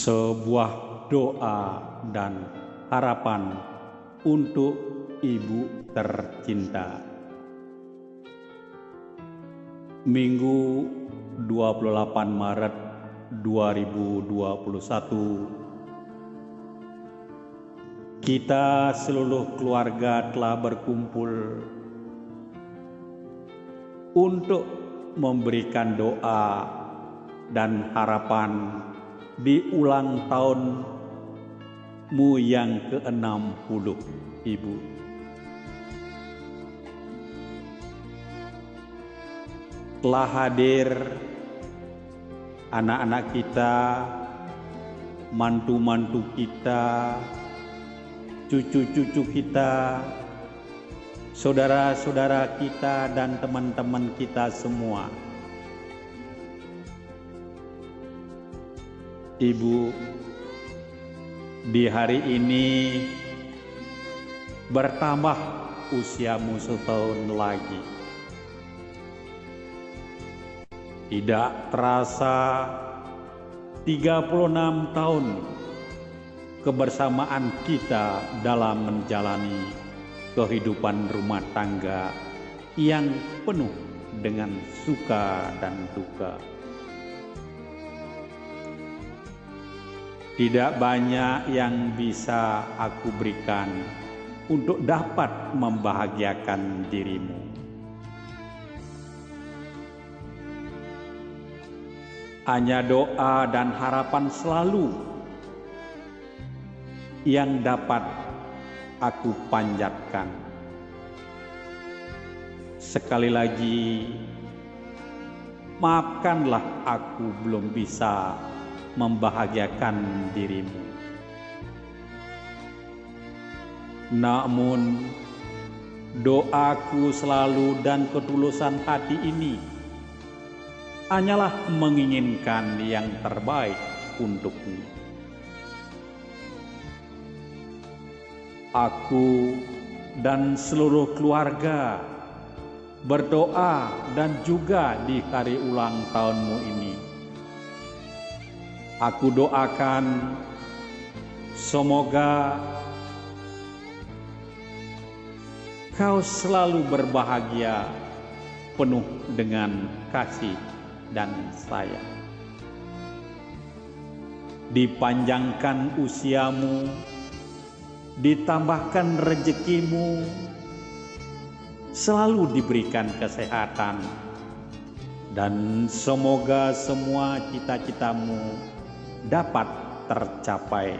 sebuah doa dan harapan untuk ibu tercinta. Minggu 28 Maret 2021 kita seluruh keluarga telah berkumpul untuk memberikan doa dan harapan di ulang tahunmu yang ke-60, Ibu. Telah hadir anak-anak kita, mantu-mantu kita, cucu-cucu kita, saudara-saudara kita, dan teman-teman kita semua Ibu, di hari ini bertambah usiamu setahun lagi. Tidak terasa 36 tahun kebersamaan kita dalam menjalani kehidupan rumah tangga yang penuh dengan suka dan duka. Tidak banyak yang bisa aku berikan untuk dapat membahagiakan dirimu. Hanya doa dan harapan selalu yang dapat aku panjatkan. Sekali lagi, maafkanlah aku belum bisa membahagiakan dirimu. Namun, doaku selalu dan ketulusan hati ini hanyalah menginginkan yang terbaik untukmu. Aku dan seluruh keluarga berdoa dan juga di hari ulang tahunmu ini Aku doakan semoga kau selalu berbahagia penuh dengan kasih dan sayang. Dipanjangkan usiamu, ditambahkan rezekimu, selalu diberikan kesehatan, dan semoga semua cita-citamu dapat tercapai.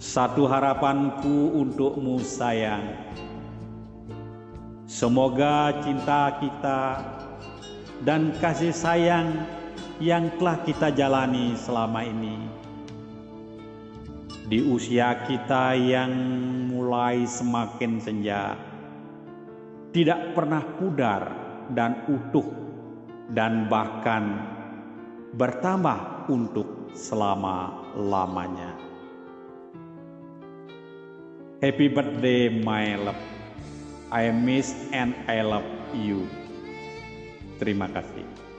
Satu harapanku untukmu sayang, semoga cinta kita dan kasih sayang yang telah kita jalani selama ini di usia kita yang mulai semakin senja tidak pernah pudar dan utuh dan bahkan bertambah untuk selama-lamanya. Happy birthday my love. I miss and I love you. Terima kasih.